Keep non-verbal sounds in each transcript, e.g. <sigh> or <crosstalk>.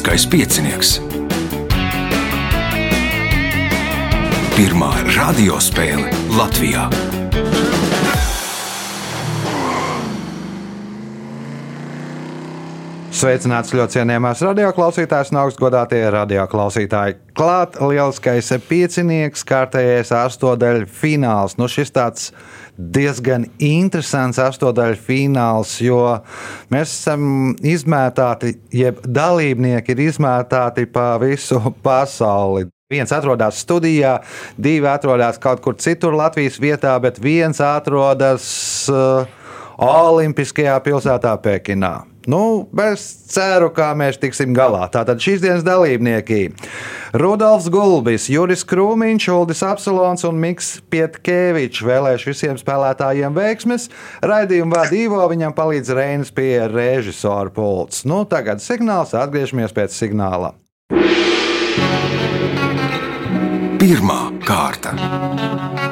Lieliskais piecinieks. Pirmā radiospēle Latvijā. Sveicināts ļoti cienījamās radioklausītājas un augstgadātie radioklausītāji. Klāt lieliskais piecinieks, kārtējais astotdaļu fināls. Nu, šis tāds diezgan interesants astotdaļu fināls, jo mēs esam izmētāti, jeb dalībnieki ir izmētāti pa visu pasauli. Viens atrodas studijā, divi atrodas kaut kur citur Latvijas vietā, bet viens atrodas uh, Olimpiskajā pilsētā Pekinā. Nu, es ceru, ka mēs tiksim galā. Tātad šīs dienas dalībnieki - Rudolfs Gulbis, Juris Krūmiņš, Uldis Apsolons un Miks Pietkevičs. Vēlēšu visiem spēlētājiem veiksmes. Raidījumu vadīvo viņam palīdz Reinas pie režisora pults. Nu, tagad signāls, atgriežamies pēc signāla. Pirmā kārta.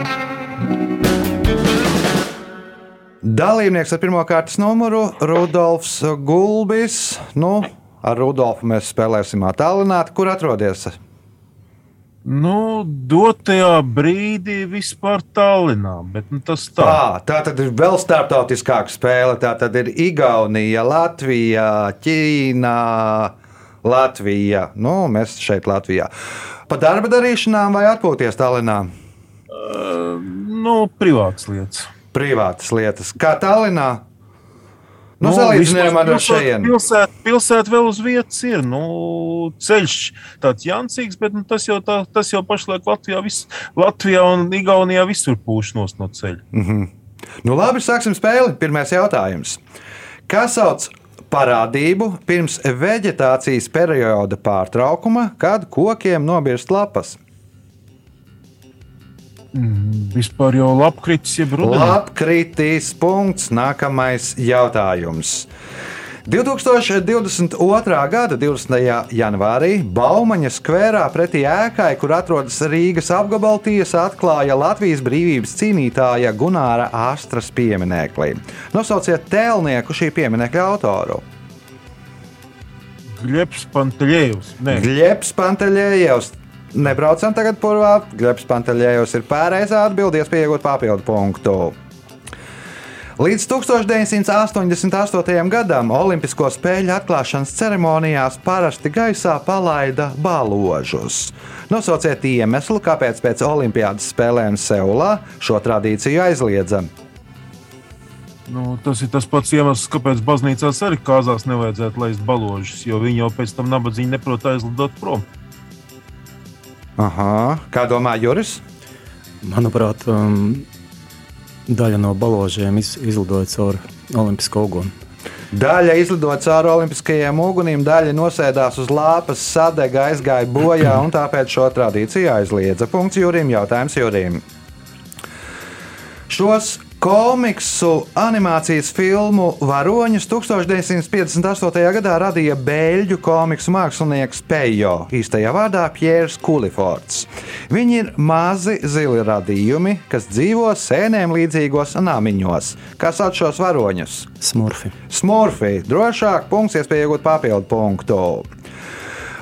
Dalībnieks ar pirmā kārtas numuru - Rudolfs Gulbis. Nu, ar Rudolfu mēs spēlēsim attālināti. Kur atrodies? Nu, dotajā brīdī vispār Tallinā, bet nu, tas tā. Tā, tā tad ir vēl starptautiskāka spēle. Tā tad ir Igaunija, Latvija, Ķīna, Latvija. Nu, mēs šeit Latvijā. Pa darba darīšanām vai atpūties Tallinā? Uh, nu, privātas lietas. Privātas lietas. Kā Tallinā? Nu, Salīdzinājumā ar šejienes. Pilsēta, pilsēta vēl uz vietas ir. Nu, ceļš tāds jancīgs, bet nu, tas, jau tā, tas jau pašlaik Latvijā, vis, Latvijā un Igaunijā visur pūš no ceļa. Mm -hmm. Nu, labi, sāksim spēli. Pirmais jautājums. Kā sauc parādību pirms vegetācijas perioda pārtraukuma, kad kokiem nobirst lapas? Mm, vispār jau lapkritis, jeb rudenī. Lapkritis, punkts. Nākamais jautājums. 2022. gada 20. janvārī Baumaņa skverā pretī ēkai, kur atrodas Rīgas apgabala tiesa, atklāja Latvijas brīvības cīnītāja Gunāra Astras pieminekli. Nosauciet tēlnieku šī pieminekļa autoru. Gļeps Panteļējus. Gļeps Panteļējus. Nebraucam tagad purvā. Gļeps Panteļējus ir pareizā atbildība, iegūt papildu punktu. Līdz 1988. gadam Olimpisko spēļu atklāšanas ceremonijās parasti gaisā palaida baložus. Nosauciet iemeslu, kāpēc pēc Olimpiādas spēlēm Seulā šo tradīciju aizliedza. Nu, tas ir tas pats iemesls, kāpēc baznīcās arī kāzās nevajadzētu laist baložus, jo viņi jau pēc tam nabadzīgi neprot aizlidot prom. Aha, kā domā Juris? Manuprāt, um, daļa no baložiem iz, izlidoja cauri Olimpisko uguni. Daļa izlidoja cauri olimpiskajiem uguniem, daļa nosēdās uz lāpas, sadega, aizgāja bojā un tāpēc šo tradīciju aizliedza. Punkts Jurim, jautājums Jurim. Šos komiksu animācijas filmu Varoņus 1958. gadā radīja beļģu komiksu mākslinieks Pejo, īstajā vārdā Pjērs Kulifords. Viņi ir mazi zili radījumi, kas dzīvo sēnēm līdzīgos namiņos. Kā sauc šos varoņus? Smurfi. Smurfi. Drošāk, punkts, iespēja iegūt papildu punktu.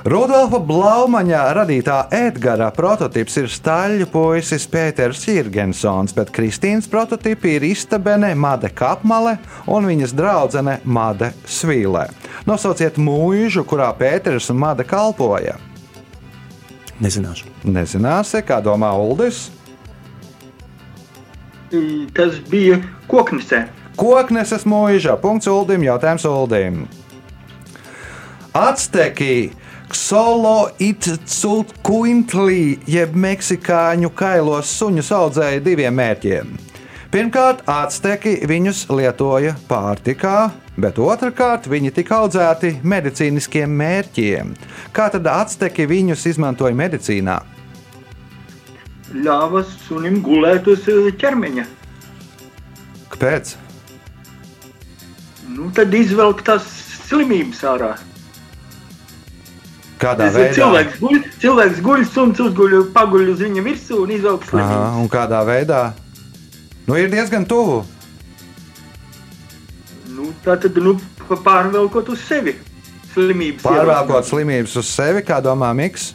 Rudolfa Blaumaņa radītā Edgara prototyps ir staļļu puisis Pēters Jirgensons, bet Kristīnas prototypi ir istabene Made Kapmale un viņas draudzene Made Svīlē. Nosauciet mūžu, kurā Pēters un Made kalpoja. Nezināšu. Nezināsi, kā domā Uldis? Tas bija koknesē. Kokneses mūžā. Punkts Uldim, jautājums Uldim. Atsteki Ksolo Itzukuintli, jeb meksikāņu kailos suņus audzēja diviem mērķiem. Pirmkārt, atsteki viņus lietoja pārtikā, bet otrkārt, viņi tika audzēti medicīniskiem mērķiem. Kā tad atsteki viņus izmantoja medicīnā? Ļāva sunim gulēt uz eh, ķermeņa. Kāpēc? Nu, tad izvelk tās slimības ārā. Kādā Tas veidā? Cilvēks guļ, cilvēks guļ, suns uzguļ, paguļ uz viņa virsū un izvelk Aha, slimības. un kādā veidā? Nu, ir diezgan tuvu. Nu, tā tad nu, pārvelkot uz sevi slimības. Pārvēlkot slimības uz sevi, kā domā Miks?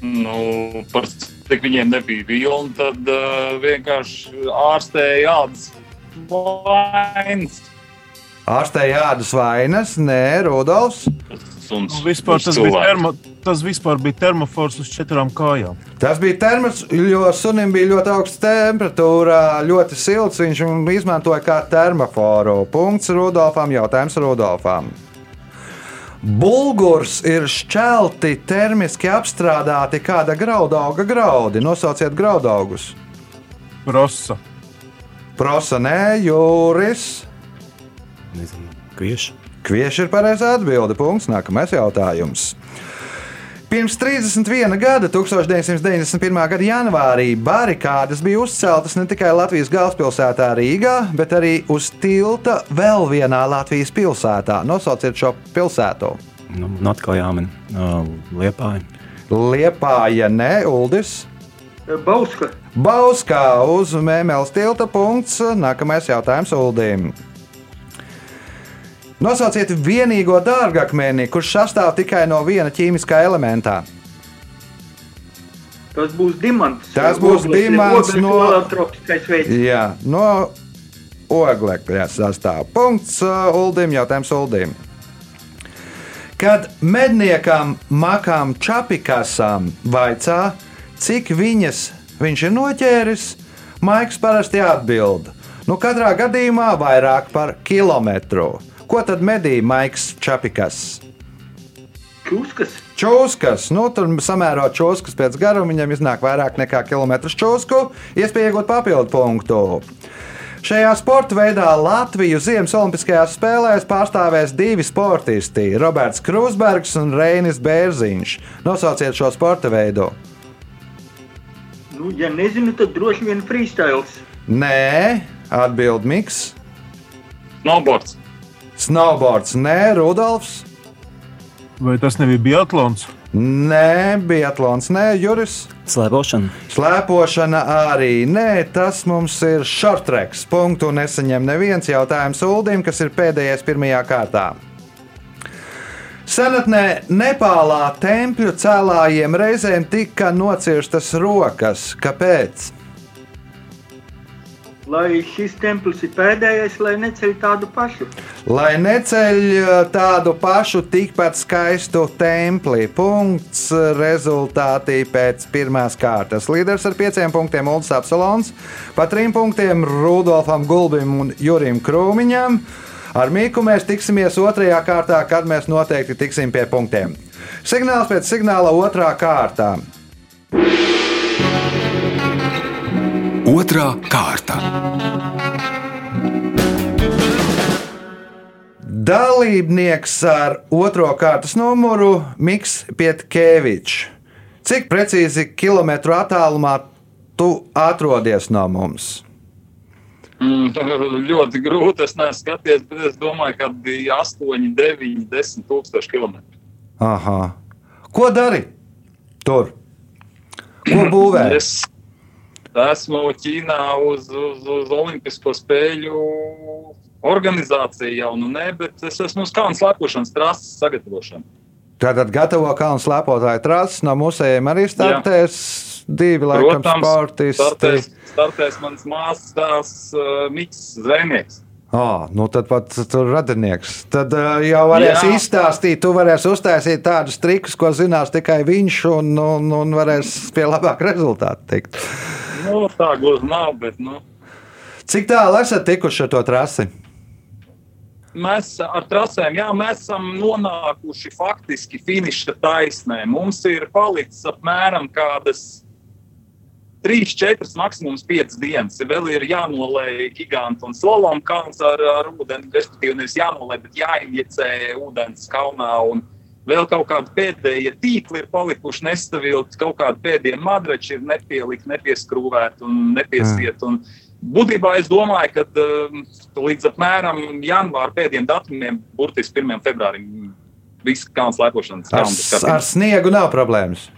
Nu, par cik viņiem nebija vilna, tad uh, vienkārši ārstēja ādas vainas. Ārstēja ādas vainas, nē, Rudolfs. Un, Nu, vispār, tas, bija termo, tas vispār bija termofors uz četrām kājām. Tas bija termos, jo sunim bija ļoti augsta temperatūra, ļoti silts. Viņš viņu izmantoja kā termoforu. Punkts Rudolfam, jautājums Rudolfam. Bulgurs ir šķelti, termiski apstrādāti kāda graudauga graudi. Nosauciet graudaugus. Prosa. Prosa, nē, jūris. Nezinu, kvieši. Kvieši ir pareizā atbilde. Punkts. Nākamais jautājums. Pirms 31 gada, 1991. gada janvārī, barikādas bija uzceltas ne tikai Latvijas galvaspilsētā Rīgā, bet arī uz tilta vēl vienā Latvijas pilsētā. Nosauciet šo pilsētu. Nu, un atkal jāmin uh, liepāji. Liepāja, ne Uldis. Bauska. Bauskā uz Mēnesis tilta punkts. Nākamais jautājums Uldim. Nosauciet vienīgo dārgakmeni, kurš sastāv tikai no viena ķīmiskā elementā. Tas būs dimants. Tas būs dimants no- holotropiskais veids. Jā, no oglekļa sastāv. Punkts uh, Uldim, jautājums Uldim. Kad medniekam Makam Čapikasam vaicā, cik viņas viņš ir noķēris, Maiks parasti atbild: Nu, katrā gadījumā vairāk par kilometru. Ko tad medīja Maiks Čapikas? Čūskas. Čūskas, nu, tur samērot čūskas pēc garuma, viņam iznāk vairāk nekā kilometrs čūsku, iespēja iegūt papildu punktu. Šajā sporta veidā Latviju Ziemas Olimpiskajās spēlēs pārstāvēs divi sportisti - Roberts Krusbergs un Reinis Bērziņš. Nosauciet šo sporta veidu. Nu, ja nezinu, tad droši vien freestyles. Nē, atbild Miks. Snowboards. Snowboards, nē, Rudolfs. Vai tas nebija biatlons? Nē, Biatlons, nē, Juris. Slēpošana. Slēpošana arī nē, tas mums ir šortreks. Punktu nesaņem neviens jautājums Uldim, kas ir pēdējais pirmajā kārtā. Senatnē Nepālā tempļu cēlājiem reizēm tika nocirstas rokas. Kāpēc? Lai šis templis ir pēdējais, lai neceļ tādu pašu. Lai neceļ uh, tādu pašu tikpat skaistu templi. Punkts rezultātī pēc pirmās kārtas. Līderis ar pieciem punktiem Ulrichs Apsolons, pa trim punktiem Rudolfam Gulbim un Jurim Krūmiņam. Ar Mīku mēs tiksimies otrajā kārtā, kad mēs noteikti tiksim pie punktiem. Signāls pēc signāla otrā kārtā. Otra kārta. Dalībnieks ar otro kārtas numuru Miks Pietkevičs. Cik precīzi kilometru attālumā tu atrodies no mums? Mm, <laughs> ļoti grūti. Es neesmu skaties, bet es domāju, ka bija 8, 9, 10 tūkstoši kilometru. Aha. Ko dari tur? Ko būvē? Es esmu Ķīnā uz, uz, uz Olimpisko spēļu organizāciju jau nu ne, bet es esmu uz kalnu slēpošanas trases sagatavošanu. Tātad gatavo kalnu slēpotāju trases no musējiem arī startēs divi laikam sportisti. startēs, startēs mans māsas tās uh, Miks Zvejnieks. Oh, nu tad pat tur radinieks. Tad uh, jau varēs Jā. izstāstīt, tu varēsi uztaisīt tādus trikus, ko zinās tikai viņš, un, un, un varēs pie labāka rezultāta tikt. Nu, tā gluži nav, bet nu, Cik tālu esat tikuši ar to trasi? mēs ar trasēm, jā, mēs esam nonākuši faktiski finiša taisnē. Mums ir palicis apmēram kādas 3, 4, maksimums 5 dienas. Vēl ir jānolēj gigantu un slalom kalns ar, ar ūdeni, respektīvi nevis jānolēj, bet jāinjicē ūdens kalnā. Un vēl kaut kādi pēdējie tīkli ir palikuši nestabili, kaut kādi pēdējie madrači ir nepielikt, nepieskrūvēti un nepiesiet. Un Būtībā es domāju, ka um, līdz apmēram janvāra pēdējiem datumiem, burtiski 1. februārim, viss kalns lepošanas Ar, ar sniegu nav problēmas.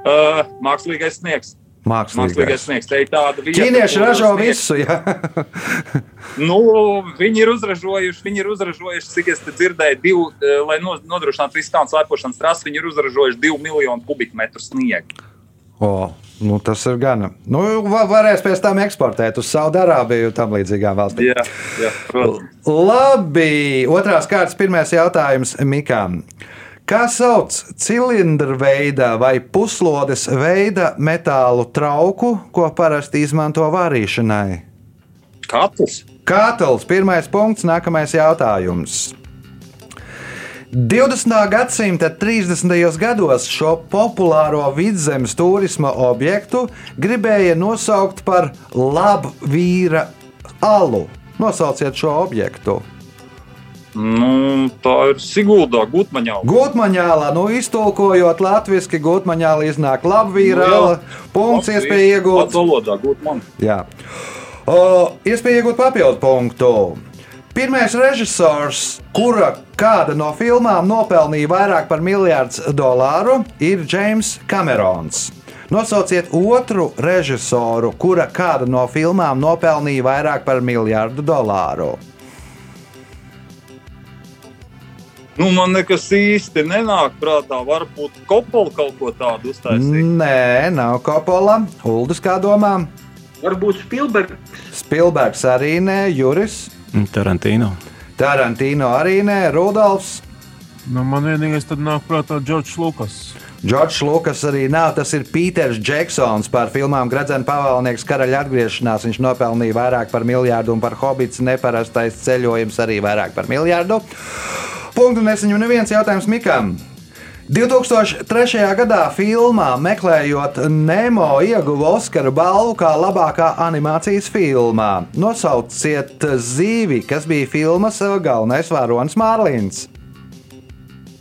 Uh, mākslīgais sniegs. Mākslīgais Mākslīgais. sniegs. Te ir tāda vieta, Ķīnieši ražo sniegs- visu. Jā. <laughs> Nu, viņi ir uzražojuši, viņi ir uzražojuši, cik es dzirdēju, divu, eh, lai no- nodrošinātu visu tādu slēpošanas trasu, viņi ir uzražojuši divu miljonu kubikmetru sniegu. O, nu tas ir gan. Nu, va- varēs pēc tam eksportēt uz Saudārābiju un tam līdzīgām valstīm. Jā, jā, protams. Labi, otrās kārtas, pirmais jautājums Mikam. Kā sauc cilindra veida vai puslodes veida metālu trauku, ko parasti izmanto vārīšanai? Katls. Kātels, pirmais punkts, nākamais jautājums. 20. gadsimta 30. gados šo populāro vidzemes turisma objektu gribēja nosaukt par labu vīra alu. Nosauciet šo objektu. Nu, tā ir Siguldā, Gutmaņā. Gutmaņālā, nu iztulkojot latviešu, gutmaņālā iznāk labu vīra Nu. Punkts, iespēja iegūt. valodā, Gutmaņā. Jā. O, iespēja iegūt papildu punktu. Pirmais režisors, kura kāda no filmām nopelnīja vairāk par miljardu dolāru, ir James Camerons. Nosauciet otru režisoru, kura kāda no filmām nopelnīja vairāk par miljardu dolāru. Nu, man nekas īsti nenāk prātā. Varbūt Kopola kaut ko tādu uztaisīja. Nē, nav Kopola. Uldis kā domā? Varbūt Spilbergs. Spilbergs arī nē, Juris. Tarantino. Tarantino arī nē, Rudolfs. Nu, man vienīgais tad nāk prātā Džordžs Lukas. Džordžs Lukas arī nav. Tas ir Pīters Džeksons par filmām Gradzena pavalnieks karaļa atgriešanās. Viņš nopelnīja vairāk par miljardu, un par hobīts neparastais ceļojums arī vairāk par miljardu. Punktu nesaņem neviens jautājums Mikam. 2003. gadā filmā Meklējot Nemo ieguva Oskara balvu kā labākā animācijas filmā. Nosauciet zīvi, kas bija filmas galvenais varonis Mārlīns.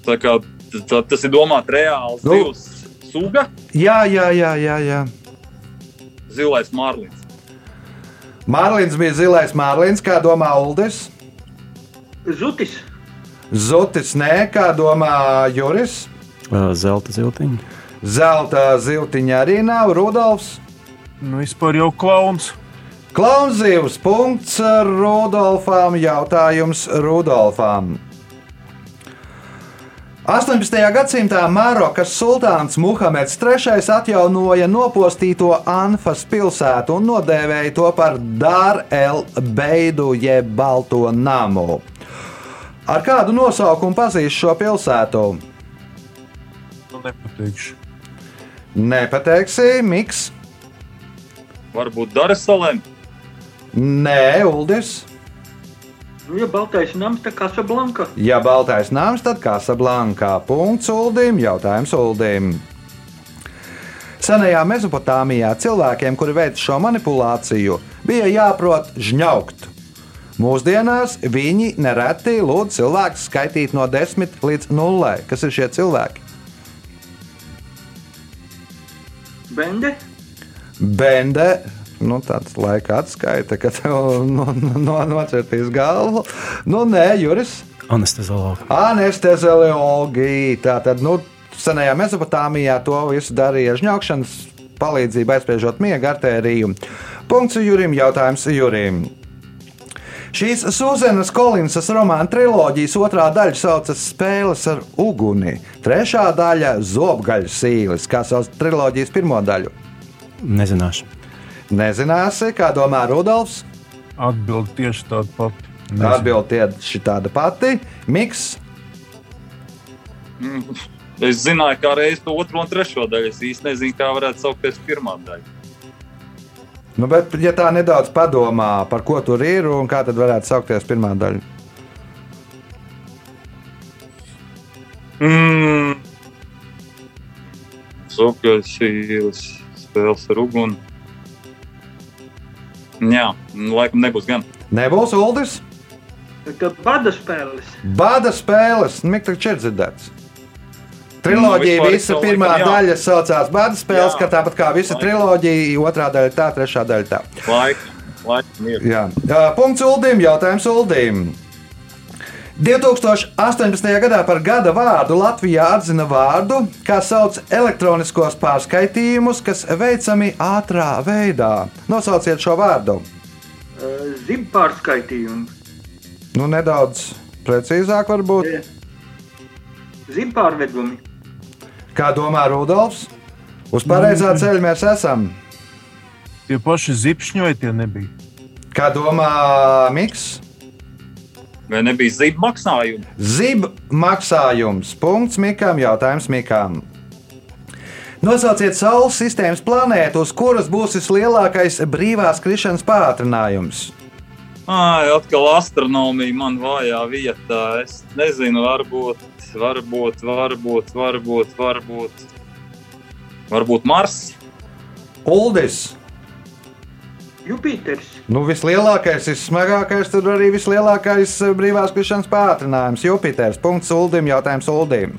Tā kā t- tā, tas ir domāts reāls Nu. zivs suga, Jā, jā, jā, jā. jā. zilais mārlīns. Mārlīns bija zilais Mārlīns, kā domā Uldis. Zutis. Zutis nē, kā domā Juris. Zelta ziltiņa. Zelta ziltiņa arī nav Rudolfs. Nu, vispār jau klauns. Klaunzīvs punkts Rudolfam. Jautājums Rudolfam. 18. gadsimtā Marokas sultāns Muhameds III atjaunoja nopostīto Anfas pilsētu un nodēvēja to par Dar el Beidu jeb Balto namu. Ar kādu nosaukumu pazīst šo pilsētu? Nu, nepateikšu. Nepateiksi, Miks. Varbūt Daresalēm. Nē, Uldis. Nu, ja baltais nams, tad Casablanca. Ja baltais nams, tad Casablanca. Punkts Uldim, jautājums Uldim. Senajā Mesopotāmijā cilvēkiem, kuri veic šo manipulāciju, bija jāprot žņaukt. Mūsdienās viņi nereti lūdz cilvēkus skaitīt no 10 līdz 0. Kas ir šie cilvēki? Bende. Bende. Nu, tāds laika atskaita, kad tev <laughs> no, no, nocirtīs galvu. Nu, nē, Juris. Anesteziologa. Anesteziologi. Tātad, nu, senajā Mesopotāmijā to visu darīja ar žņaukšanas palīdzību, aizspiežot miega artēriju. Punkts Jurim, jautājums Jurim. Šīs Suzanas Kolinsas romāna triloģijas otrā daļa saucas Spēles ar uguni. Trešā daļa - Zobgaļas sīlis, kā sauc triloģijas pirmo daļu. Nezināšu. Nezināsi, kā domā Rudolfs. Atbildi tieši tāda pati. Atbildi tieši tāda pati. Miks. Es zināju, kā reiz to otro un trešo daļu. Es īsti nezinu, kā varētu saukties pirmā daļa. Nu, bet, ja tā nedaudz padomā, par ko tur ir un kā tad varētu saukties pirmā daļa. Mm. Īles, spēles ar uguni. Jā, nu, laikam nebūs gan. Nebūs Uldis. Tad bada spēles. Bada spēles, Mikls Čerzirdēts. Triloģija, Nu, visa pirmā laikam daļa saucās Bada spēles, Jā. kā tāpat kā visa Laikam. triloģija, otrā daļa tā, trešā daļa tā. Laikam, laikam ir. Jā. Punkts Uldim, jautājums Uldim. 2018. gadā par gada vārdu Latvijā atzina vārdu, kā sauc elektroniskos pārskaitījumus, kas veicami ātrā veidā. Nosauciet šo vārdu. Zibu pārskaitījumi. Nu, nedaudz precīzāk, varbūt. Zibu pārvedumi. Kā domā Rudolfs? Uz pareizā ceļa mēs esam. Tie paši zipšņi vai tie nebija? Kā domā Miks? Vai nebija zīme maksājumi? Zib maksājums. Punkts Mikam. Jautājums Mikam. Nosauciet Saules sistēmas planētu, uz kuras būs vislielākais brīvās krišanas pātrinājums. Ai, atkal astronomija man vājā vietā. Es nezinu, varbūt, varbūt, varbūt, varbūt, varbūt, varbūt Mars. Uldis. Jupiters. Nu, vislielākais, vissmagākais, tad arī vislielākais eh, brīvās krišanas pātrinājums - Jupiters. Punkts Uldim, jautājums Uldim.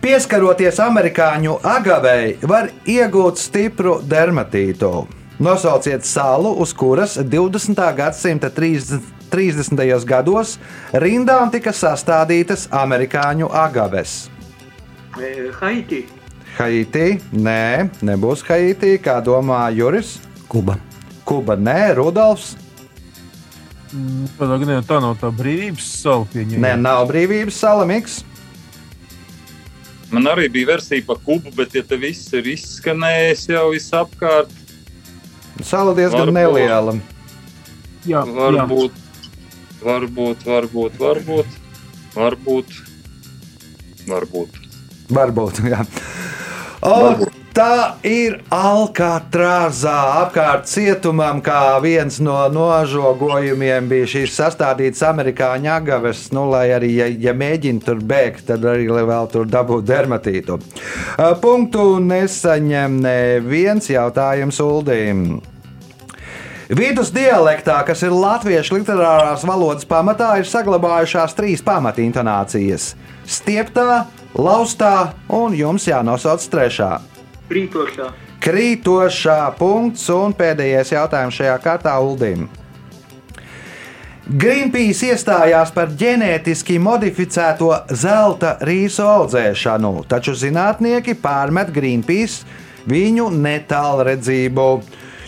Pieskaroties amerikāņu agavei, var iegūt stipru dermatītu. Nosauciet salu, uz kuras 20. gadsimta 30. 30. gados rindām tika sastādītas amerikāņu agaves. E, Haiti. Haiti? Nē, nebūs Haiti. Kā domā Juris? Kuba. Kuba, nē, Rudolfs. Tādā gadījumā tā nav tā brīvības sala pieņemta. Nē, nav brīvības sala miks. Man arī bija versija par kubu, bet ja te viss ir izskanējis jau visapkārt, Sala diezgan Varbūt. neliela. Jā, varbūt, varbūt, varbūt, varbūt, varbūt, varbūt. Varbūt. <laughs> Jā. O, tā ir Alkatrāzā apkārt cietumam, kā viens no nožogojumiem bija šīs sastādītas amerikāņu agaves. Nu, lai arī, ja, ja mēģina tur bēgt, tad arī vēl tur dabūtu dermatītu. Punktu nesaņem neviens jautājums Uldīm. Vidus dialektā, kas ir latviešu literārās valodas pamatā, ir saglabājušās trīs pamatintonācijas - stieptā, laustā un jums jānosauc trešā. Krītošā. Krītošā punkts un pēdējais jautājums šajā kārtā Uldim. Greenpeace iestājās par ģenētiski modificēto zelta rīsu audzēšanu, taču zinātnieki pārmet Greenpeace viņu netālredzību.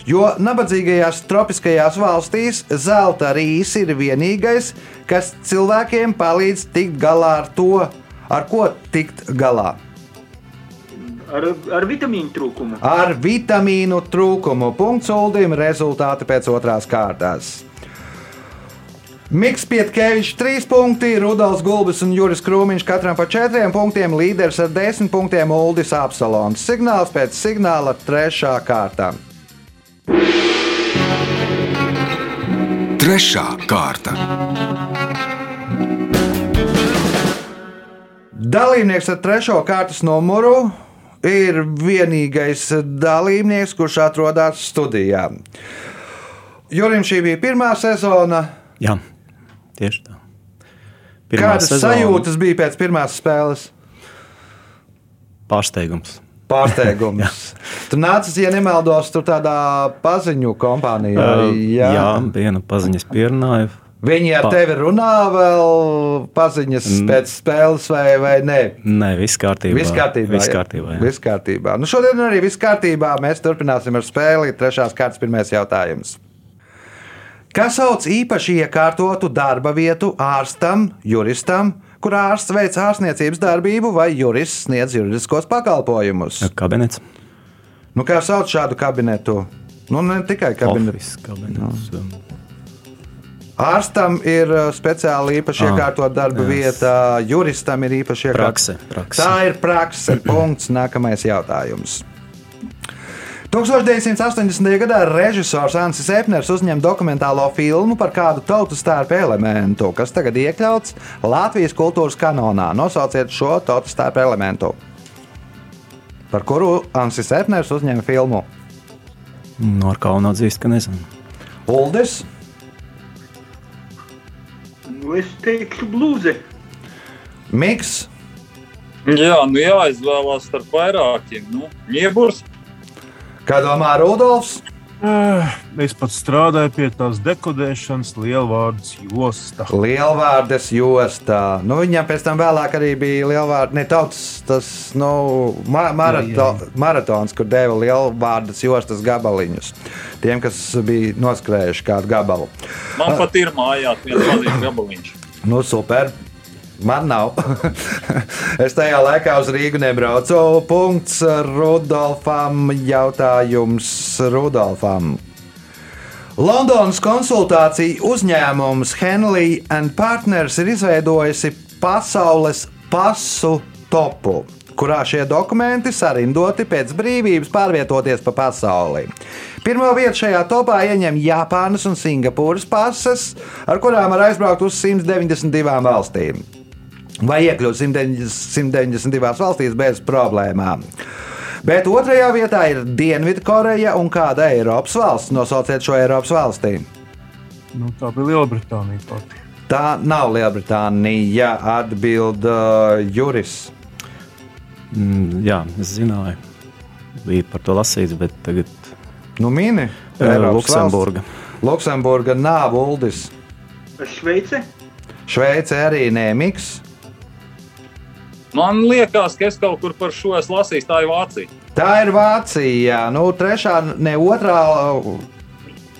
Jo nabadzīgajās tropiskajās valstīs zelta rīs ir vienīgais, kas cilvēkiem palīdz tikt galā ar to, ar ko tikt galā. Ar, ar vitamīnu trūkumu. Ar vitamīnu trūkumu. Punkts Uldim rezultāti pēc otrās kārtas. Miks Pietkevičs 3 punkti, Rudolf Gulbis un Juris Krūmiņš katram pa 4 punktiem, līderis ar 10 punktiem Uldis Apsalons. Signāls pēc signāla 3. kārtā. Trešā kārta. Dalībnieks ar trešo kārtas numuru ir vienīgais dalībnieks, kurš atrodas studijā. Jurim šī bija pirmā sezona. Jā, tieši tā. Kādas sajūtas bija pēc pirmās spēles? Pārsteigums. Pārsteigums. <laughs> tu nācis, ja nemaldos, tur tādā paziņu kompānijā. Uh, jā. jā, viena paziņas pierunāja. Viņi ar Pa- tevi runā vēl paziņas Mm. pēc spēles, vai, vai nē? Nē, viss kārtībā. Viss kārtībā. Viss kārtībā jā. Viss kārtībā. Nu, šodien arī viss kārtībā. Mēs turpināsim ar spēli. Trešās kārtas pirmais jautājums. Kas sauc īpaši iekārtotu darba vietu ārstam, juristam, kur ārsts veic ārstniecības darbību vai jurists sniedz juridiskos pakalpojumus? Kabinets. Nu, kā sauc šādu kabinetu? Nu, ne tikai kabinetu. Kabinets. um, Ārstam ir uh, speciāli īpaši Ah, iekārtot darba jā. vieta, juristam ir īpaši iekārtot. Prakse, prakse. Tā ir prakse. Punkts. Nākamais jautājums. 1980. gadā režisors Ansis Epners uzņem dokumentālo filmu par kādu tautas tērpa elementu, kas tagad iekļauts Latvijas kultūras kanonā. Nosauciet šo tautas tērpa elementu, par kuru Ansis Epners uzņem filmu. No ar kaunu atzīst, ka nezinu. Uldis, Nu, es teiktu, blūze. Miks, Jā, nu jāizvēlās starp vairākiem. Nu, Ieburs, kā domā Rudolfs? Eh, Es pat strādāju pie tās dekodēšanas, lielvārdas josta. Lielvārdas jostā. Nu, viņam pēc tam vēlāk arī bija lielvārds, ne tautas, tas nu, ma marato, Jā, jā, maratons, kur deva lielvārdas jostas gabaliņus. Tiem, kas bija noskrējuši kādu gabalu. Man pat ir mājās viens <clears throat> maziņš gabaliņš. Nu, super. Man nav. <laughs> es tajā laikā uz Rīgu nebraucu. Punkts Rudolfam. Jautājums Rudolfam. Londonas konsultāciju uzņēmums Henley Partners ir izveidojusi pasaules pasu topu, kurā šie dokumenti sarindoti pēc brīvības pārvietoties pa pasauli. Pirmā vieta šajā topā ieņem Japānas un Singapūras pases, ar kurām var aizbraukt uz 192 valstīm vai iekļūt 192 valstīs bez problēmām. Bet otrajā vietā ir Dienvidkoreja un kāda Eiropas valsts. Nosauciet šo Eiropas valstī. Nu, tā bija Lielbritānija pati. Tā nav Lielbritānija, atbild uh, Juris. Mm, jā, es zināju. Bija par to lasīts, bet tagad Nu, mini. eh, Eiropas Luksemburga. valsts. Luksemburga nav Uldis. Šveice? Šveice arī nemiks. Man liekas, ka es kaut kur par šo esmu lasījis, tā ir Vācija. Tā ir Vācija. Nu, trešā, ne otrā uh,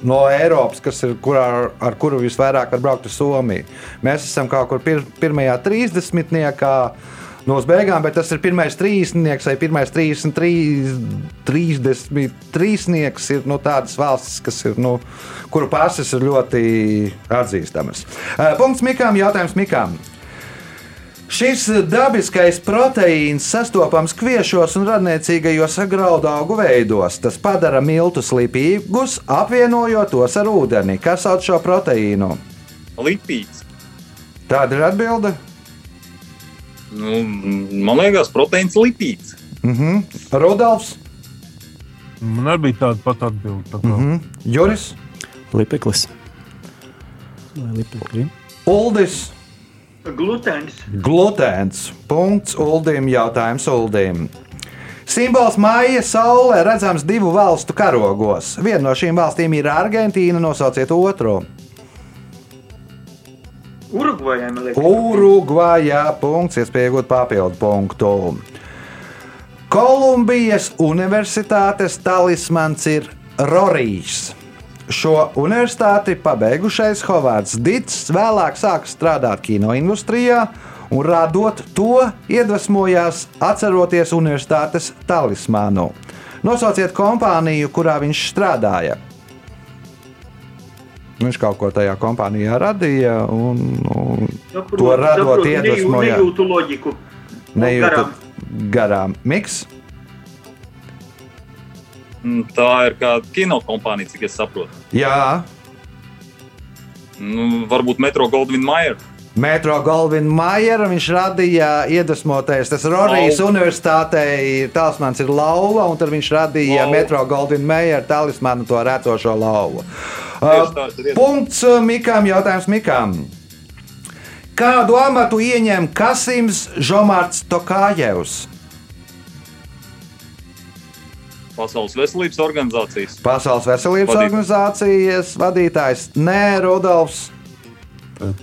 no Eiropas, kas ir, kurā, ar kuru visvairāk var braukt uz Somiju. Mēs esam kaut kur pir, pirmajā 30. No beigām, bet tas ir pirmais trīsnieks vai pirmais 33, 33 ir nu, tādas valstis, kas ir, nu, kuru pases ir ļoti atzīstamas. Uh, Punkts Mikām, jautājums Mikām. Šis dabiskais proteīns sastopams kviešos un radniecīgajos graudaugu veidos. Tas padara miltus lipīgus, apvienojot tos ar ūdeni. Kas sauc šo proteīnu? Lipīds. Tāda ir atbilde. Nu, man liekas, proteīns lipīds. Mhm. Rudolfs, Man arī bija tāda pati atbilde. tā kā. mhm. Juris, Lipeklis. Vai lipekli? Uldis, Glutēns. glutēns. Punkts Uldim. Jautājums Uldim. Simbols māja saulē redzams divu valstu karogos. Viena no šīm valstīm ir Argentīna, nosauciet otru. Liekas. Urugvajā punkts, iespēja iegūt papildu punktu. Kolumbijas Universitātes talismans ir Rorijs. Šo universitāti pabeigušais Hovards Dits vēlāk sāka strādāt kinoindustrijā un radot to iedvesmojās atceroties universitātes talismanu. Nosauciet kompāniju, kurā viņš strādāja. Viņš kaut ko tajā kompānijā radīja, un nu, Saprotu, to radot saprotu, neju- iedvesmojās. Nejūtu loģiku. Nejūtu garām. garām. Miks? Mm, Tā ir kāda kinokompānija, cik es saprotu. Jā, Nu, varbūt Metro Goldwyn Mayer. Metro Goldvina Maijera viņš radīja iedvesmoties. Tas Rorijas Lauva. universitātei talismans ir lauva, un tad viņš radīja Lauva. Metro Goldvina Maijera talismanu to retošo lauvu. Uh. Punkts Mikām, jautājums Mikām. Kādu amatu ieņem Kasims Žomarts Tokājevs? Pasaules veselības organizācijas. Pasaules veselības Vadīt- organizācijas vadītājs Nē, Rudolfs.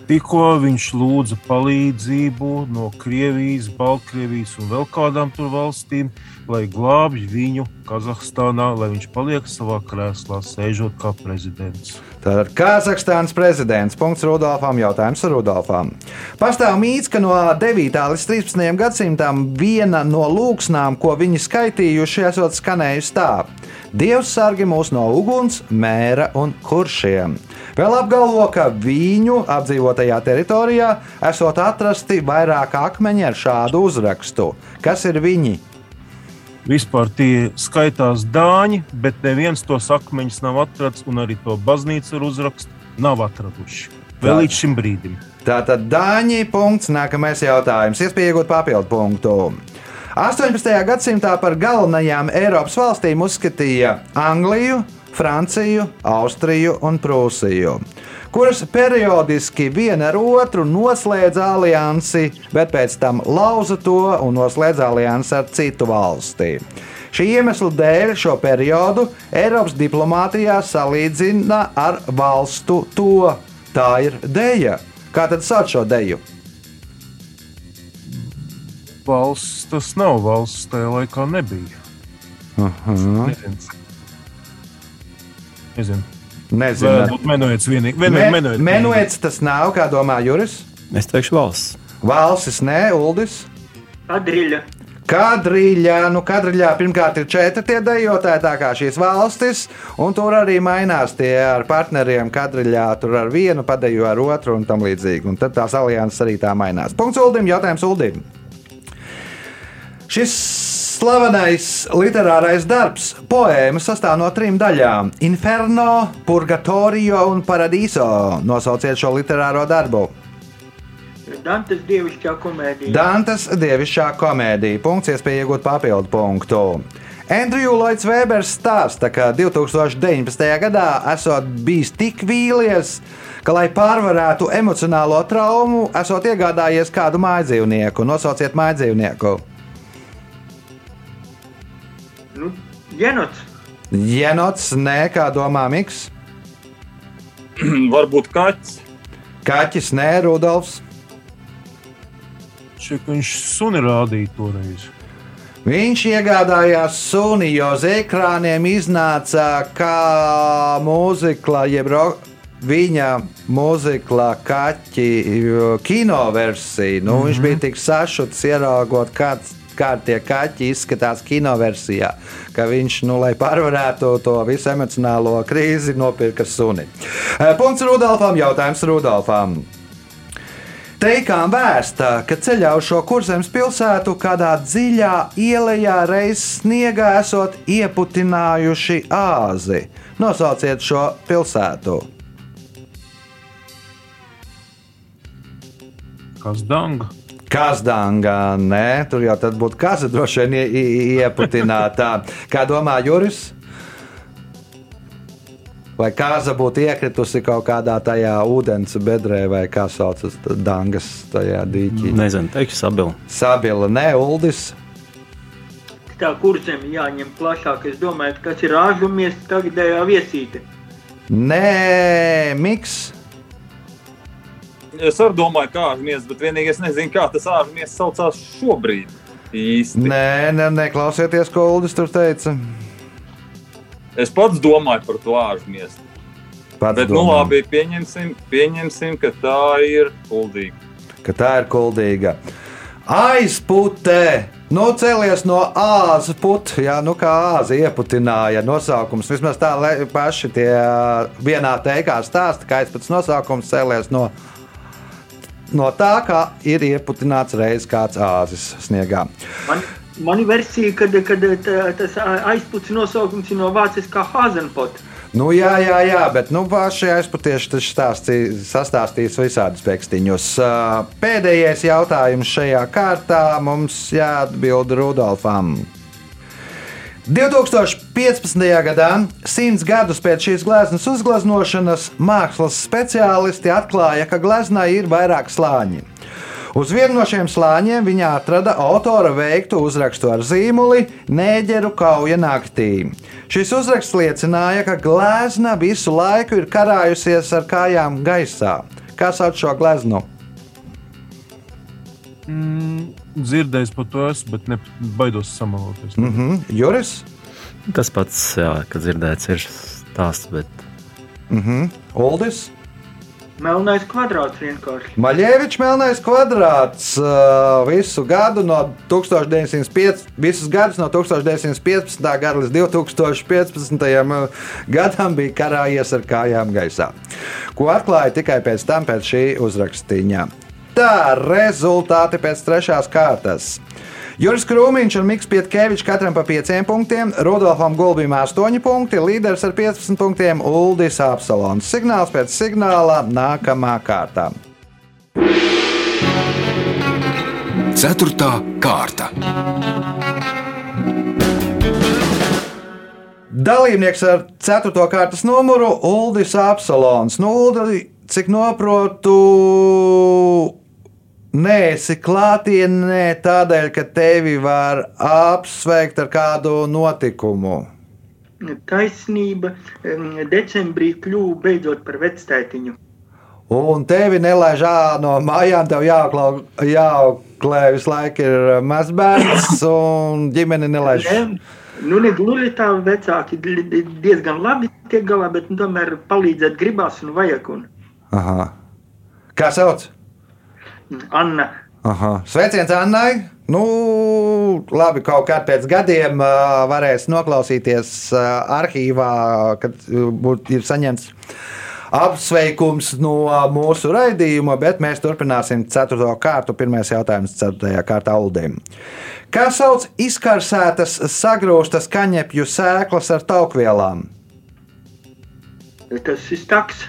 Tikko viņš lūdza palīdzību no Krievijas, Baltkrievijas un vēl kādām tur valstīm, lai glābj viņu Kazahstānā, lai viņš paliek savā krēslā, sēžot kā prezidents. Tātad Kazahstānas prezidents. Punkts Rudolfam. Jautājums Rudolfam. Pastāv mīts, ka no 9. līdz 13. gadsimtam viena no lūksnām, ko viņi skaitījuši, esot skanējusi tā: Dievs sargi mūs no uguns, mēra un kuršiem. Vēl apgalvo, ka viņu apdzīvotajā teritorijā esot atrasti vairāk akmeņi ar šādu uzrakstu. Kas ir viņi? Vispār tie skaitās dāņi, bet neviens tos akmeņus nav atrasts, un arī to baznīcu ar uzrakstu nav atraduši. Vēl līdz šim brīdim. Tātad Dāņi. Punkts. Nākamais jautājums. Iespēja iegūt papildu punktu. 18. gadsimtā par galvenajām Eiropas valstīm uzskatīja Angliju, Franciju, Austriju un Prūsiju, kuras periodiski viena ar otru noslēdza aliansi, bet pēc tam lauza to un noslēdza aliansi ar citu valsti. Šī iemesla dēļ šo periodu Eiropas diplomātijā salīdzina ar valstu to. Tā ir deja. Kā tad sauc šo deju? Valsts tas nav valsts, tajā laikā nebija. Mhm. Nezinu. Nezinu. Nezinu. Menuets vienīgi. Me, Menuets, menuets, menuets tas nav, kā domā Juris. Es teikšu valsts. Valsts, nē, Uldis. Kadriļa. Kadriļā, nu, kadriļā pirmkārt ir četri tie dejotāji, tā kā šīs valstis, un tur arī mainās tie ar partneriem. Kadriļā tur ar vienu padejo ar otru un tam līdzīgi. Un tad tās alianses arī tā mainās. Punkts Uldim, jautājums Uldim. Šis slavenais literārais darbs, poēma sastāv no trim daļām - Inferno, Purgatorio un Paradiso. Nosauciet šo literāro darbu. Dantes dievišķā komēdija. Dantes dievišķā komēdija. Punkts, iespēja iegūt papildu punktu. Andrew Lloyds Webers stāsta, ka 2019. gadā esot bijis tik vīlies, ka, lai pārvarētu emocionālo traumu, esot iegādājies kādu mājdzīvnieku. Nosauciet mājdzīvnieku. Nu, Jenots. Jenots, nē, kā domā Miks. <clears throat> Varbūt kaķis. Kaķis, nē, Rudolfs. Ka viņš suni rādīja toreiz. Viņš iegādājās suni, jo uz ekrāniem iznāca kā mūzikla, jeb ro- viņa mūzikla kaķi kino versija. Nu, mm -hmm. Viņš bija tik sašuts, ieraugot, kāds, kā tie kaķi izskatās kino versijā, ka viņš, nu, lai pārvarētu to visu emocionālo krīzi, nopirka suni. Eh, Punkts Rudolfam, jautājums Rudolfam. Teikām vēsta, ka ceļā uz šo kurzemes pilsētu kādā dziļā ielā reiz sniegā esot ieputinājuši āzi. Nosauciet šo pilsētu. Kas danga? Kazdanga, nē, tur jau tad būtu kaza droši vien ie- ie- ieputināta. Kā domā Juris? Vai kāza būtu iekritusi kaut kādā tajā ūdens bedrē, vai kā saucas dangas tajā dīķī? Nezinu, teikšu sabilu. Sabila, nē, Uldis. Tā kurzem jāņem plašāk. Es domāju, kas ir ārzemēs tagadējā viesīte. Nē, miks. Es arī domāju, kā ārmies, bet vienīgi es nezinu, kā tas ārmies saucās šobrīd. Īsti. Nē, nē, nē, klausieties, ko Uldis tur teica. Es pats domāju par to. Pats Bet, nu, domā, labi, pieņemsim, pieņemsim, ka tā ir kuldīga. ka tā ir kuldīga. Aizputē! Nu, cēlies no āzas putekļa, jā, nu kā āza ieputināja nosaukums. Vismaz tā paši tie vienā teikā stāsta, ka aizpats nosaukums cēlies no, no tā, kā ir ieputināts reiz kāds āzis sniegā. Man, man ir versija, kad, kad tā, tas aizputs nosaukums ir no vāciskā Hazenpot. Nu, jā, jā, jā, bet nu, paši aizputieši sastāstīs visādus pēkstiņus. Pēdējais jautājums šajā kārtā mums jāatbild Rudolfam. 2015. gadā, simts gadus pēc šīs gleznas uzgleznošanas, mākslas speciālisti atklāja, ka gleznai ir vairāk slāņi. Uz vienu no šiem slāņiem viņa atrada autora veiktu uzrakstu ar zīmoli Nēģeru kauja naktī. Šis uzraksts liecināja, ka glezna visu laiku ir karājusies ar kājām gaisā. Kā sauc šo gleznu? Mm, dzirdējis par to, esmu, bet ne, baidos samaloties. Mm -hmm. Juris? Tas pats, jā, kad dzirdēts, ir stāsts, bet Mm -hmm. Uldis? Melnais kvadrāts vienkārši. Maļēvičs melnais kvadrāts uh, visu gadu no 1905, visus gadus no 1915. gada līdz 2015. gadam bija karājies ar kājām gaisā, ko atklāja tikai pēc tam, pēc šī uzrakstīņa. Tā rezultāti pēc trešās kārtas. Juris Krūmiņš un Mikls Pietkevičs katram pa 5 punktiem, Rudolfam Gulbim 8 punkti, līderis ar 15 punktiem Uldis Apsalons. Signāls pēc signāla nākamā kārtā. Ceturtā kārta. Dalībnieks ar 4. kārtas numuru Uldis Apsalons. Nu, Uldi, cik noprotu, neesi klātienē tādēļ, ka tevi var apsveikt ar kādu notikumu. Taisnība em, decembrī kļuva beidzot par vectētiņu. Un tevi nelaiž no mājām, tev jāklau- jāauklē visu laiku ir mazbērns, un ģimene nelaiž. Ne, nu, ne gluži tā vecāki di- di- diezgan labi tiek galā, bet nu, tomēr palīdzēt gribās un vajag. Un Aha. Kā sauc? Anna, Aha. Sveiciens Annai! Nu, labi, kaut kā pēc gadiem varēs noklausīties arhīvā, kad būt- ir saņemts apsveikums no mūsu raidījuma, bet mēs turpināsim 4. kārtu. Pirmais jautājums 4. kārtā Uldīm. Kā sauc izkarsētas, sagrūstas kaņepju sēklas ar taukvielām? tas ir taks.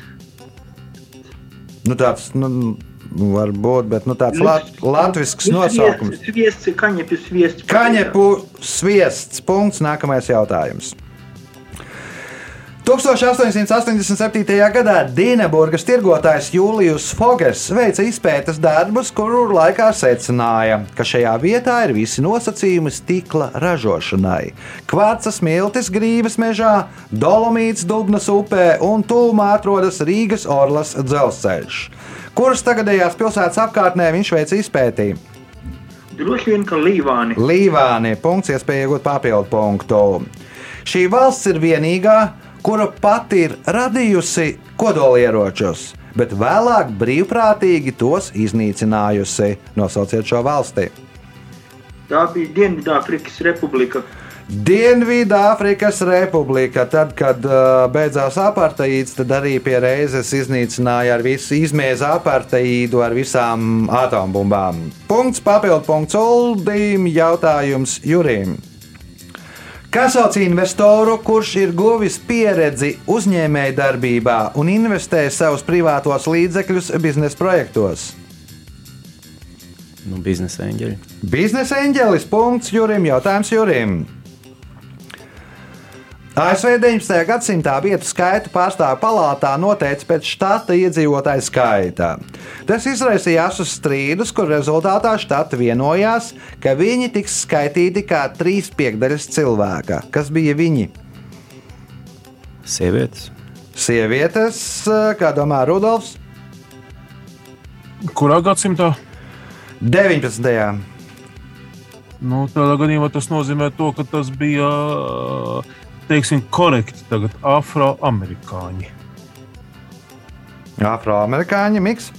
Nu, tāds, nu, varbūt, bet nu, tāds lat, latvisks nosaukums. Sviests, kaņepju sviests. Kaņepu sviests. Punkts. Nākamais jautājums. 1887. gadā Dienaburgas tirgotājs Julius Fogers veica izpētes darbus, kuru laikā secināja, ka šajā vietā ir visi nosacījumi stikla ražošanai. Kvarcas miltis grības mežā, dolomīts Dubnas upē un tūmā atrodas Rīgas Orlas dzelzceļš. Kuras tagadējās pilsētas apkārtnē viņš veica izpētījumu? Droši vien, ka Līvāni. Līvāni. Punkts, iespēja iegūt papildu punktu. Šī valsts ir vienīgā, kura pati ir radījusi kodolieročus, bet vēlāk brīvprātīgi tos iznīcinājusi. Nosauciet šo valsti. Tā bija Dienvidāfrikas Republika. Dienvidāfrikas Republika. Tad, kad uh, beidzās aparteids, tad arī pie reizes iznīcināja ar visu izmēzu aparteidu ar visām atombumbām. Punkts, papildu punkts Uldīm, jautājums Jurim. Kā sauc investoru, kurš ir guvis pieredzi uzņēmējdarbībā un investē savus privātos līdzekļus biznesa projektos? Nu, biznesa eņģeļi. Biznesa eņģelis. Punkts Jurim. Jautājums Jurim. ASV 19. gadsimtā vietu skaitu pārstāvju palātā noteica pēc štata iedzīvotāju skaita. Tas izraisīja asus strīdus, kur rezultātā štati vienojās, ka viņi tiks skaitīti kā trīs piekdaļas cilvēka. Kas bija viņi? Sievietes. Sievietes, kā domā Rudolfs, Kurā gadsimtā? 19. Nu, tādā gadījumā tas nozīmē, to, ka tas bija teiksim, korekti tagad afroamerikāņi. Afroamerikāņi, miks.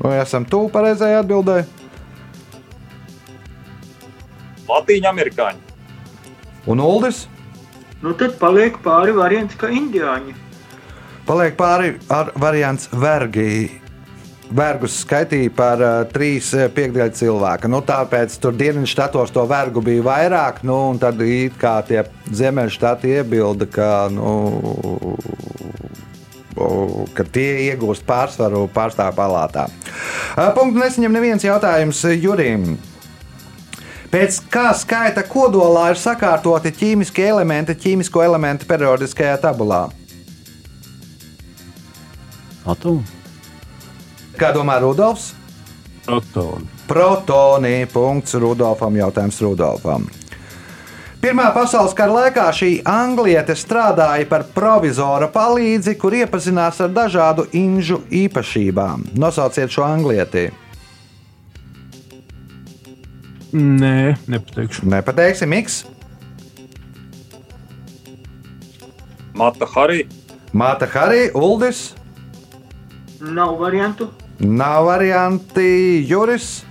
Vai esam tuvu pareizajai atbildēji? Latīņa amerikāņi. Un Uldis? Nu, tad paliek pāri variants, ka indiāņi. Paliek pāri ar variants vergi. Vergus skaitīja par uh, trīs uh, piekdaļu cilvēku. Nu, tāpēc tur dienvidštatos to vergu bija vairāk, nu, un tad it kā tie ziemeļštati iebilda, ka, nu, ka tie iegūst pārsvaru pārstāvju palātā. Uh, punktu nesaņem neviens jautājums Jurim. Pēc kā skaita kodolā ir sakārtoti ķīmiskie elementi ķīmisko elementu periodiskajā tabulā? Atomu. Kā domā Rudolfs? Protoni. Protoni. Punkts Rudolfam. Jautājums Rudolfam. Pirmā pasaules kara laikā šī angliete strādāja par provizora palīdzi, kur iepazinās ar dažādu inžu īpašībām. Nosauciet šo anglieti. Nē, nepateikšu. Nepateiksim, Miks, Mata Harī. Māta Harī, Uldis, Nav variantu. Nav varianti Juris.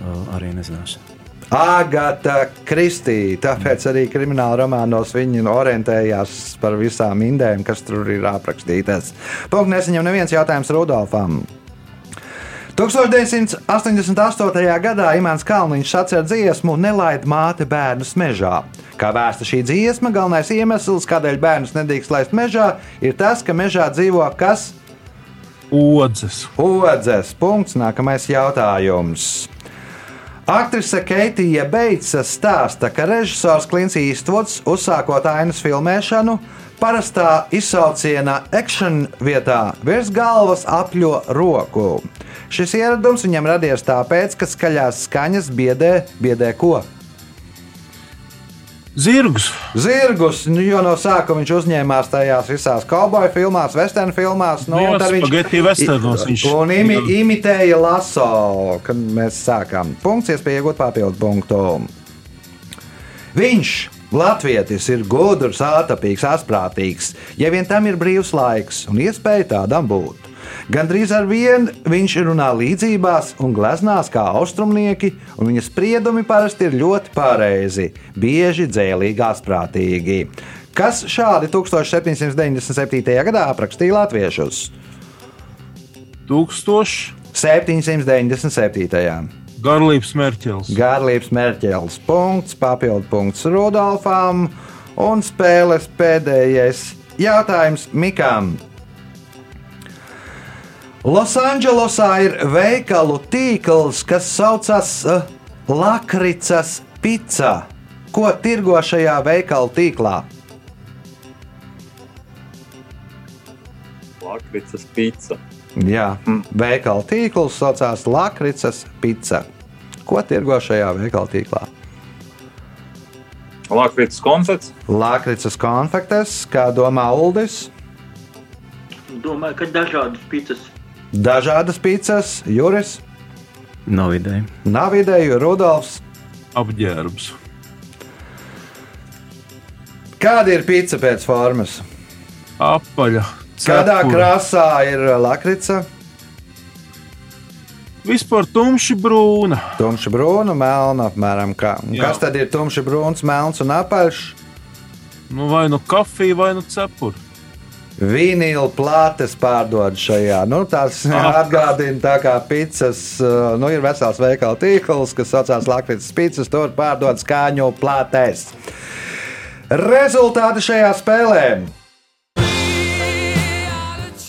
Uh, arī nezināšu. Agata Kristīna. Tāpēc arī krimināla romānos viņi orientējās par visām indēm, kas tur ir aprakstītas. Punkts nesaņem neviens jautājums Rudolfam. 1988. gadā Imants Kalniņš sacēla dziesmu Nelaid māte bērnus mežā. Kā vēsta šī dziesma, galvenais iemesls, kādēļ bērnus nedrīkst laist mežā, ir tas, ka mežā dzīvo kas? Odzes. Odzes. Punkts. Nākamais jautājums. Aktrise Keitija Beitsa stāsta, ka režisors Klimts Īstvods uzsākot ainas filmēšanu, parastā izsauciena action vietā virs galvas apļo roku. Šis ieradums viņam radies tāpēc, ka skaļās skaņas biedē, biedē ko? Zirgus. Zirgus, nu, jo no sākuma viņš uzņēmās tajās visās kauboju filmās, western filmās. Nu, Nu, jā, un tad spaghetti westernos viņš- un imi, imitēja laso, kad mēs sākām. Punkts, iespēja iegūt papildu punktu. Viņš, Latvijas, ir gudrs, ātrāks, asprātīgs, ja vien tam ir brīvs laiks un iespēja tādam būt. Gandrīz ar vienu viņš runā līdzībās un gleznās kā austrumnieki, un viņa spriedumi parasti ir ļoti pareizi, bieži dzēlīgi, asprātīgi. Kas šādi 1797. gadā aprakstīja latviešus? 797. Garlības mērķels. Gārlības mērķēlis punkts, papildu punkts Rudolfam un spēles pēdējais jautājums Mikam. Losandželosā ir veikalu tīkls, kas saucas uh, Lakricas pizza. Ko tirgo šajā veikalu tīklā? Lakricas pizza. Jā, veikalu tīkls saucās Lakricas pizza. Ko tirgo šajā veikalu tīklā? Lakricas konfekts. Lakricas konfektes, kā domā Uldis. Domāju, ka dažādas pizzas. Dažādas pizzas, Juris, Nav ideja. nav ideju, Rudolfs. Apģērbs. Kāda ir pizza pēc formas? Apaļa. Kādā cepura. krāsā ir lakrica? Vispār tumši brūna. Tumša brūna, melna apmēram. Kā. Kas tad ir tumša brūns, melns un apaļš? Nu, vai nu kafija, vai nu cepura. Vīnīla plātes pārdod šajā. Nu, tās atgādina, tā kā pizzas. uh, Nu, ir vesels veikala tīkls, kas saucās Latvijas pizzas. Tur pārdod skaņu plātēs. Rezultāti šajā spēlē.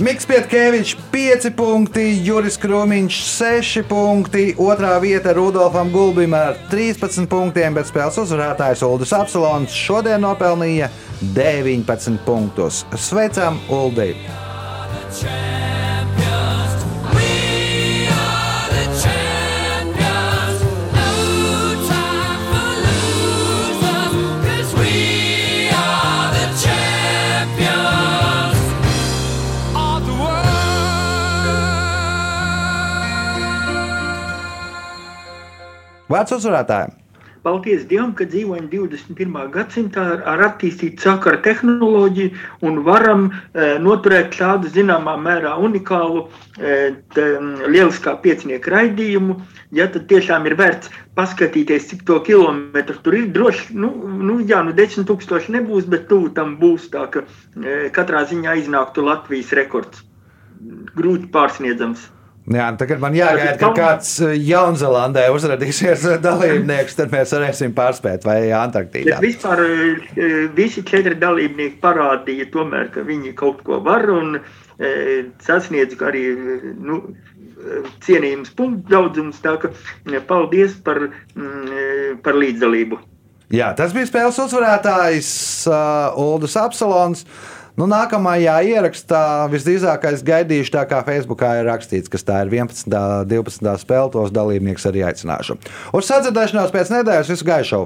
Mikls Pietkevičs 5 punkti, Juris Krūmiņš 6 punkti, otrā vieta Rudolfam Gulbim ar 13 punktiem, bet spēles uzvarētājs Uldis Apsalons šodien nopelnīja 19 punktus. Sveicam Uldi! Vārds uzvarētājiem! Paldies Dievam, ka dzīvojam 21. gadsimtā ar, ar attīstītu sakaru tehnoloģiju un varam e, noturēt tādu zināmā mērā unikālu, e, t, lieliskā piecinieku raidījumu. Ja tad tiešām ir vērts paskatīties, cik to kilometru tur ir. Droši, nu, nu, jā, nu, 10 tūkstoši nebūs, bet tuvu tam būs tā, ka e, katrā ziņā iznāktu Latvijas rekords. Grūti pārsniedzams. Jā, tagad man jāgaida, ka kāds Jaunzēlandē uzrādīsies <laughs> dalībnieks, tad mēs varēsim pārspēt vai Antarktīdā. Bet vispār e, visi četri dalībnieki parādīja, tomēr, ka viņi kaut ko var un e, sasniedz arī nu, cienījums punktu daudzums. Tā kā e, paldies par, mm, par līdzdalību. Jā, tas bija spēles uzvarētājs uh, Uldis Apsalons. Nu, nākamajā ierakstā visdrīzāk es gaidīšu, tā kā Facebookā ir rakstīts, ka tā ir 11. un 12. spēle, tos dalībniekus arī aicināšu. Uz sadzirdēšanos pēc nedēļas visu gaišu!